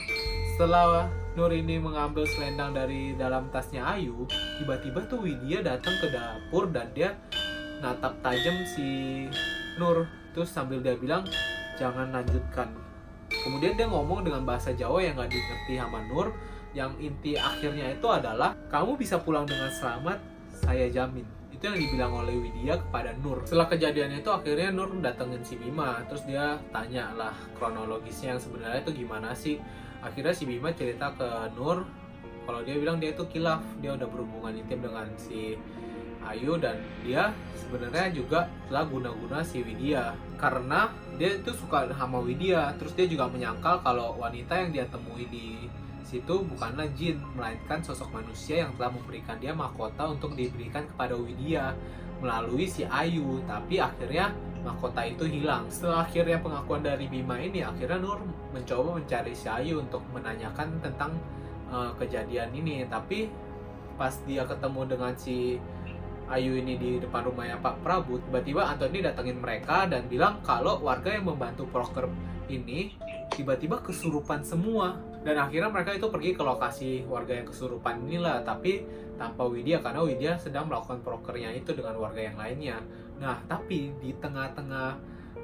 Setelah Nur ini mengambil selendang dari dalam tasnya Ayu, tiba-tiba tuh Widya datang ke dapur dan dia natap tajam si Nur. Terus sambil dia bilang, jangan lanjutkan. Kemudian dia ngomong dengan bahasa Jawa yang gak dimengerti sama Nur, yang inti akhirnya itu adalah, kamu bisa pulang dengan selamat, saya jamin. Itu yang dibilang oleh Widya kepada Nur. Setelah kejadian itu akhirnya Nur datengin si Bima, terus dia tanya lah kronologisnya yang sebenarnya itu gimana sih akhirnya si Bima cerita ke Nur kalau dia bilang dia itu kilaf dia udah berhubungan intim dengan si Ayu dan dia sebenarnya juga telah guna-guna si Widya. Karena dia itu suka sama Widya terus dia juga menyangkal kalau wanita yang dia temui di situ bukanlah jin melainkan sosok manusia yang telah memberikan dia mahkota untuk diberikan kepada Widya melalui si Ayu. Tapi akhirnya mahkota itu hilang. Setelah akhirnya pengakuan dari Bima ini, akhirnya Nur mencoba mencari si Ayu untuk menanyakan tentang uh, kejadian ini. Tapi pas dia ketemu dengan si Ayu ini di depan rumahnya Pak Prabu, tiba-tiba Anthony datengin mereka dan bilang kalau warga yang membantu proker ini tiba-tiba kesurupan semua. Dan akhirnya mereka itu pergi ke lokasi warga yang kesurupan inilah, tapi tanpa Widya karena Widya sedang melakukan prokernya itu dengan warga yang lainnya. Nah, tapi di tengah-tengah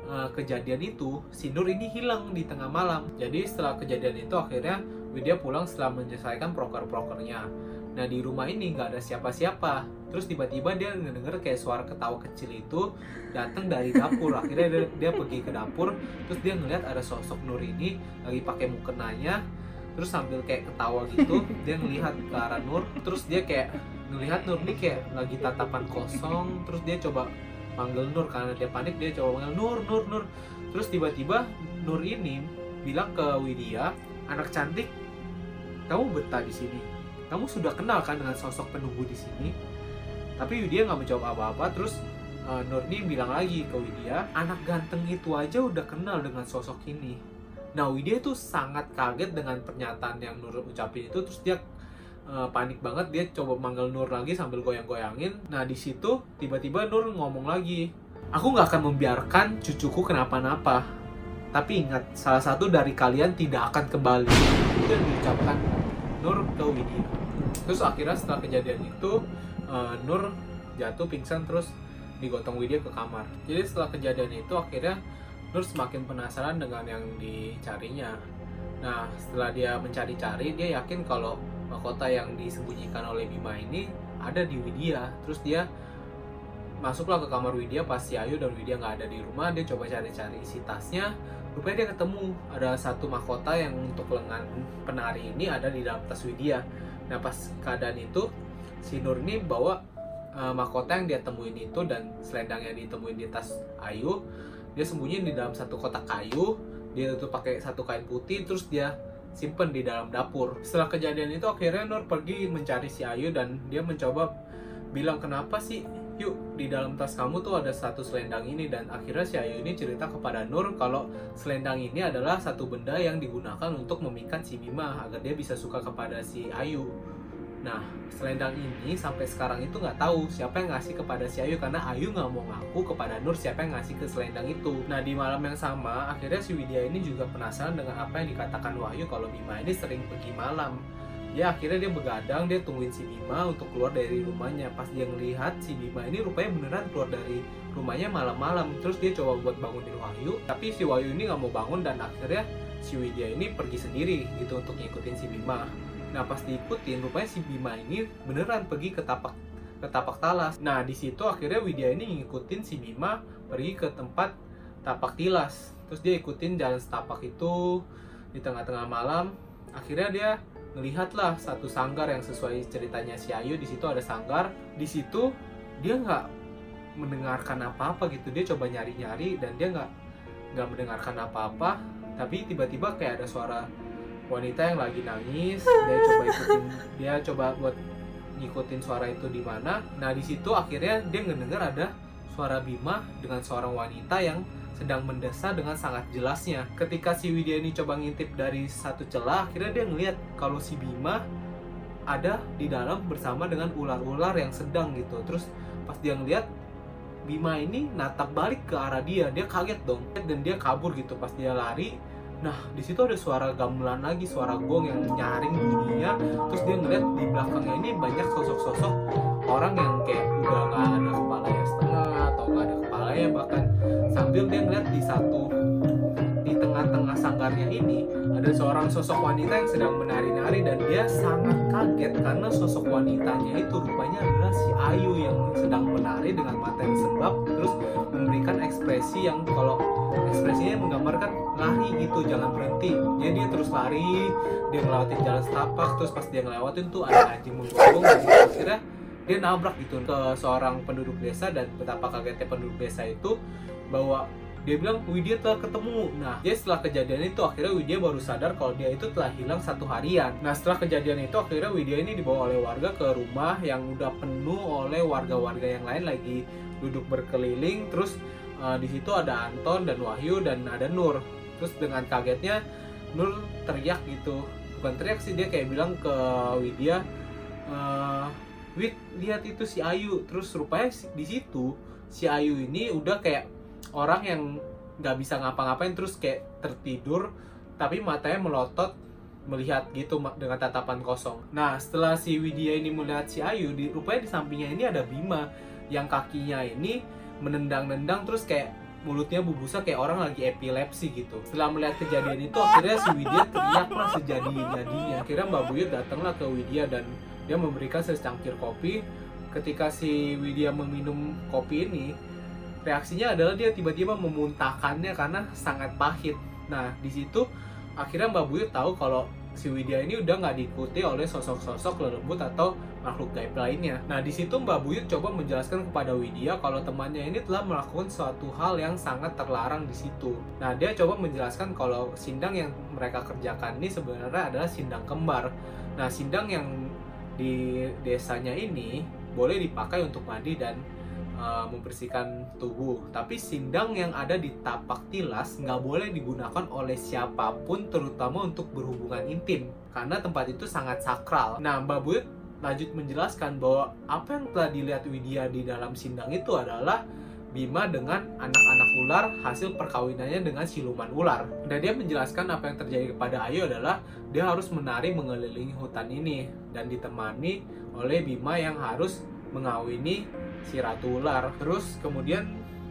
uh, kejadian itu, si Nur ini hilang di tengah malam. Jadi setelah kejadian itu akhirnya Widya pulang setelah menyelesaikan proker-prokernya. Nah di rumah ini nggak ada siapa-siapa. Terus tiba-tiba dia ngedenger kayak suara ketawa kecil itu datang dari dapur. Akhirnya dia, dia pergi ke dapur, terus dia ngeliat ada sosok Nur ini lagi pakai mukenanya, terus sambil kayak ketawa gitu, dia ngelihat ke arah Nur, terus dia kayak ngelihat Nur ini kayak lagi tatapan kosong, terus dia coba manggil Nur karena dia panik dia coba manggil Nur Nur Nur. Terus tiba-tiba Nur ini bilang ke Widya anak cantik kamu betah di sini. Kamu sudah kenal kan dengan sosok penunggu di sini? Tapi Widya nggak menjawab apa-apa. Terus uh, Nur ini bilang lagi ke Widya anak ganteng itu aja udah kenal dengan sosok ini. Nah Widya itu sangat kaget dengan pernyataan yang Nur ucapin itu. Terus dia uh, panik banget dia coba manggil Nur lagi sambil goyang-goyangin. Nah di situ tiba-tiba Nur ngomong lagi, aku nggak akan membiarkan cucuku kenapa-napa. Tapi ingat, salah satu dari kalian tidak akan kembali. Itu yang diucapkan Nur ke Widya. Terus akhirnya setelah kejadian itu, uh, Nur jatuh pingsan terus digotong Widya ke kamar. Jadi setelah kejadian itu akhirnya Nur semakin penasaran dengan yang dicarinya. Nah, setelah dia mencari-cari, dia yakin kalau mahkota yang disembunyikan oleh Bima ini ada di Widya. Terus dia masuklah ke kamar Widya pas si Ayu dan Widya nggak ada di rumah. Dia coba cari-cari isi tasnya. Rupanya dia ketemu ada satu mahkota yang untuk lengan penari ini ada di dalam tas Widya. Nah, pas keadaan itu, si Nur ini bawa uh, mahkota yang dia temuin itu dan selendang yang ditemuin di tas Ayu dia sembunyi di dalam satu kotak kayu dia itu pakai satu kain putih terus dia simpen di dalam dapur. Setelah kejadian itu akhirnya Nur pergi mencari si Ayu dan dia mencoba bilang kenapa sih yuk di dalam tas kamu tuh ada satu selendang ini? Dan akhirnya si Ayu ini cerita kepada Nur kalau selendang ini adalah satu benda yang digunakan untuk memikat si Bima agar dia bisa suka kepada si Ayu Nah, selendang ini sampai sekarang itu nggak tahu siapa yang ngasih kepada si Ayu karena Ayu nggak mau ngaku kepada Nur siapa yang ngasih ke selendang itu. Nah, di malam yang sama, akhirnya si Widya ini juga penasaran dengan apa yang dikatakan Wahyu kalau Bima ini sering pergi malam. Ya akhirnya dia begadang, dia tungguin si Bima untuk keluar dari rumahnya. Pas dia ngelihat si Bima ini rupanya beneran keluar dari rumahnya malam-malam. Terus dia coba buat bangunin Wahyu, tapi si Wahyu ini nggak mau bangun dan akhirnya si Widya ini pergi sendiri gitu untuk ngikutin si Bima. Nah pas diikutin rupanya si Bima ini beneran pergi ke tapak ke tapak talas. Nah di situ akhirnya Widya ini ngikutin si Bima pergi ke tempat tapak tilas. Terus dia ikutin jalan setapak itu di tengah-tengah malam. Akhirnya dia melihatlah satu sanggar yang sesuai ceritanya si Ayu. Di situ ada sanggar. Di situ dia nggak mendengarkan apa-apa gitu. Dia coba nyari-nyari dan dia nggak nggak mendengarkan apa-apa. Tapi tiba-tiba kayak ada suara wanita yang lagi nangis dia coba ikutin dia coba buat ngikutin suara itu di mana. Nah di situ akhirnya dia ngedenger ada suara Bima dengan seorang wanita yang sedang mendesah dengan sangat jelasnya. Ketika si Widya ini coba ngintip dari satu celah akhirnya dia ngelihat kalau si Bima ada di dalam bersama dengan ular-ular yang sedang gitu. Terus pas dia ngeliat Bima ini natap balik ke arah dia. Dia kaget dong. Dan dia kabur gitu. Pas dia lari Nah, di situ ada suara gamelan lagi, suara gong yang nyaring bunyinya. Terus dia ngeliat di belakangnya ini banyak sosok-sosok orang yang kayak udah nggak ada kepalanya setengah atau nggak ada kepalanya bahkan sambil dia ngeliat di satu di tengah-tengah sanggarnya ini ada seorang sosok wanita yang sedang menari-nari dan dia sangat kaget karena sosok wanitanya itu rupanya adalah si Ayu yang sedang menari dengan mata yang sembab terus memberikan ekspresi yang kalau ekspresinya menggambarkan lari gitu jangan berhenti. Jadi dia terus lari dia ngelewatin jalan setapak terus pas dia ngelewatin tuh ada anjing menggonggong dan akhirnya dia nabrak gitu ke seorang penduduk desa dan betapa kagetnya penduduk desa itu bahwa dia bilang Widya telah ketemu. Nah, dia setelah kejadian itu akhirnya Widya baru sadar kalau dia itu telah hilang satu harian. Nah, setelah kejadian itu akhirnya Widya ini dibawa oleh warga ke rumah yang udah penuh oleh warga-warga yang lain lagi duduk berkeliling. Terus uh, di situ ada Anton dan Wahyu dan ada Nur. Terus dengan kagetnya Nur teriak gitu. Bukan teriak sih dia kayak bilang ke Widya, uh, Wid lihat itu si Ayu. Terus rupanya di situ si Ayu ini udah kayak orang yang nggak bisa ngapa-ngapain terus kayak tertidur tapi matanya melotot melihat gitu dengan tatapan kosong. Nah setelah si Widya ini melihat si Ayu, di, rupanya di sampingnya ini ada Bima yang kakinya ini menendang-nendang terus kayak mulutnya bubusa kayak orang lagi epilepsi gitu. Setelah melihat kejadian itu akhirnya si Widya teriaklah sejadi-jadinya. Akhirnya Mbak Buyut datanglah ke Widya dan dia memberikan secangkir kopi. Ketika si Widya meminum kopi ini, reaksinya adalah dia tiba-tiba memuntahkannya karena sangat pahit. Nah, di situ akhirnya Mbak Buyut tahu kalau si Widya ini udah nggak diikuti oleh sosok-sosok lelembut atau makhluk gaib lainnya. Nah, di situ Mbak Buyut coba menjelaskan kepada Widya kalau temannya ini telah melakukan suatu hal yang sangat terlarang di situ. Nah, dia coba menjelaskan kalau sindang yang mereka kerjakan ini sebenarnya adalah sindang kembar. Nah, sindang yang di desanya ini boleh dipakai untuk mandi dan uh, membersihkan tubuh. Tapi sindang yang ada di tapak tilas nggak boleh digunakan oleh siapa pun, terutama untuk berhubungan intim, karena tempat itu sangat sakral. Nah, Mbak Buyut lanjut menjelaskan bahwa apa yang telah dilihat Widya di dalam sindang itu adalah Bima dengan anak-anak ular hasil perkawinannya dengan siluman ular. Dan dia menjelaskan apa yang terjadi kepada Ayu adalah dia harus menari mengelilingi hutan ini dan ditemani oleh Bima yang harus mengawini si ratu ular. Terus kemudian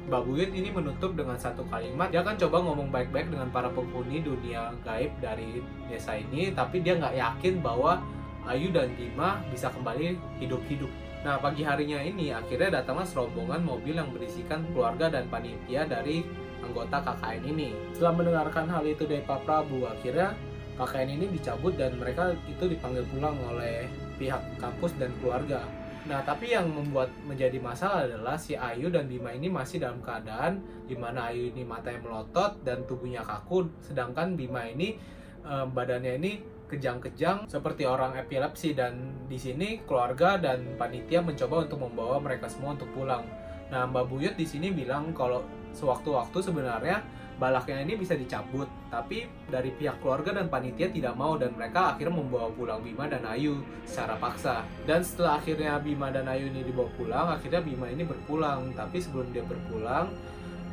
Mbak Buyut ini menutup dengan satu kalimat dia akan coba ngomong baik-baik dengan para penghuni dunia gaib dari desa ini tapi dia nggak yakin bahwa Ayu dan Bima bisa kembali hidup-hidup Nah, pagi harinya ini akhirnya datanglah serombongan mobil yang berisikan keluarga dan panitia dari anggota KKN ini. Setelah mendengarkan hal itu dari Pak Prabu, akhirnya KKN ini dicabut dan mereka itu dipanggil pulang oleh pihak kampus dan keluarga. Nah, tapi yang membuat menjadi masalah adalah si Ayu dan Bima ini masih dalam keadaan di mana Ayu ini matanya melotot dan tubuhnya kaku, sedangkan Bima ini eh, badannya ini kejang-kejang seperti orang epilepsi dan di sini keluarga dan panitia mencoba untuk membawa mereka semua untuk pulang. Nah, Mbak Buyut di sini bilang kalau sewaktu-waktu sebenarnya balaknya ini bisa dicabut, tapi dari pihak keluarga dan panitia tidak mau dan mereka akhirnya membawa pulang Bima dan Ayu secara paksa. Dan setelah akhirnya Bima dan Ayu ini dibawa pulang, akhirnya Bima ini berpulang. Tapi sebelum dia berpulang,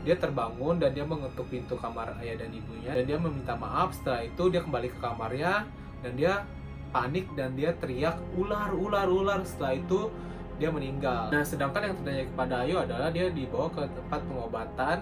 dia terbangun dan dia mengetuk pintu kamar ayah dan ibunya dan dia meminta maaf. Setelah itu dia kembali ke kamarnya dan dia panik dan dia teriak ular ular ular setelah itu dia meninggal nah sedangkan yang terjadi kepada Ayu adalah dia dibawa ke tempat pengobatan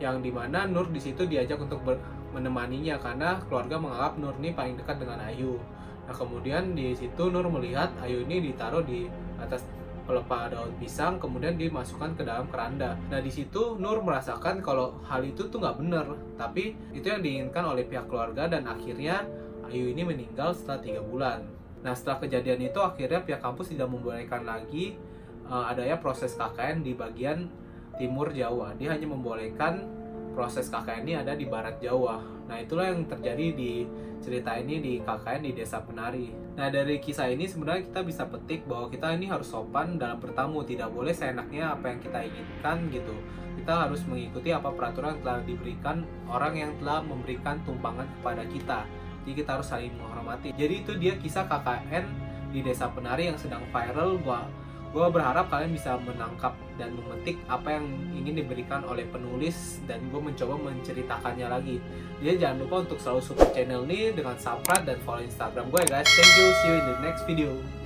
yang di mana Nur di situ diajak untuk menemaninya karena keluarga menganggap Nur ini paling dekat dengan Ayu nah kemudian di situ Nur melihat Ayu ini ditaruh di atas pelepah daun pisang kemudian dimasukkan ke dalam keranda. Nah di situ Nur merasakan kalau hal itu tuh nggak benar, tapi itu yang diinginkan oleh pihak keluarga dan akhirnya Ayu ini meninggal setelah tiga bulan. Nah setelah kejadian itu akhirnya pihak kampus tidak membolehkan lagi uh, adanya proses KKN di bagian timur Jawa. Dia hanya membolehkan proses KKN ini ada di barat Jawa. Nah itulah yang terjadi di cerita ini di KKN di Desa Penari. Nah dari kisah ini sebenarnya kita bisa petik bahwa kita ini harus sopan dalam bertamu, tidak boleh seenaknya apa yang kita inginkan gitu. Kita harus mengikuti apa peraturan yang telah diberikan orang yang telah memberikan tumpangan kepada kita jadi kita harus saling menghormati jadi itu dia kisah KKN di desa penari yang sedang viral gua gue berharap kalian bisa menangkap dan memetik apa yang ingin diberikan oleh penulis dan gue mencoba menceritakannya lagi. Jadi jangan lupa untuk selalu support channel ini dengan subscribe dan follow instagram gue ya guys. Thank you. See you in the next video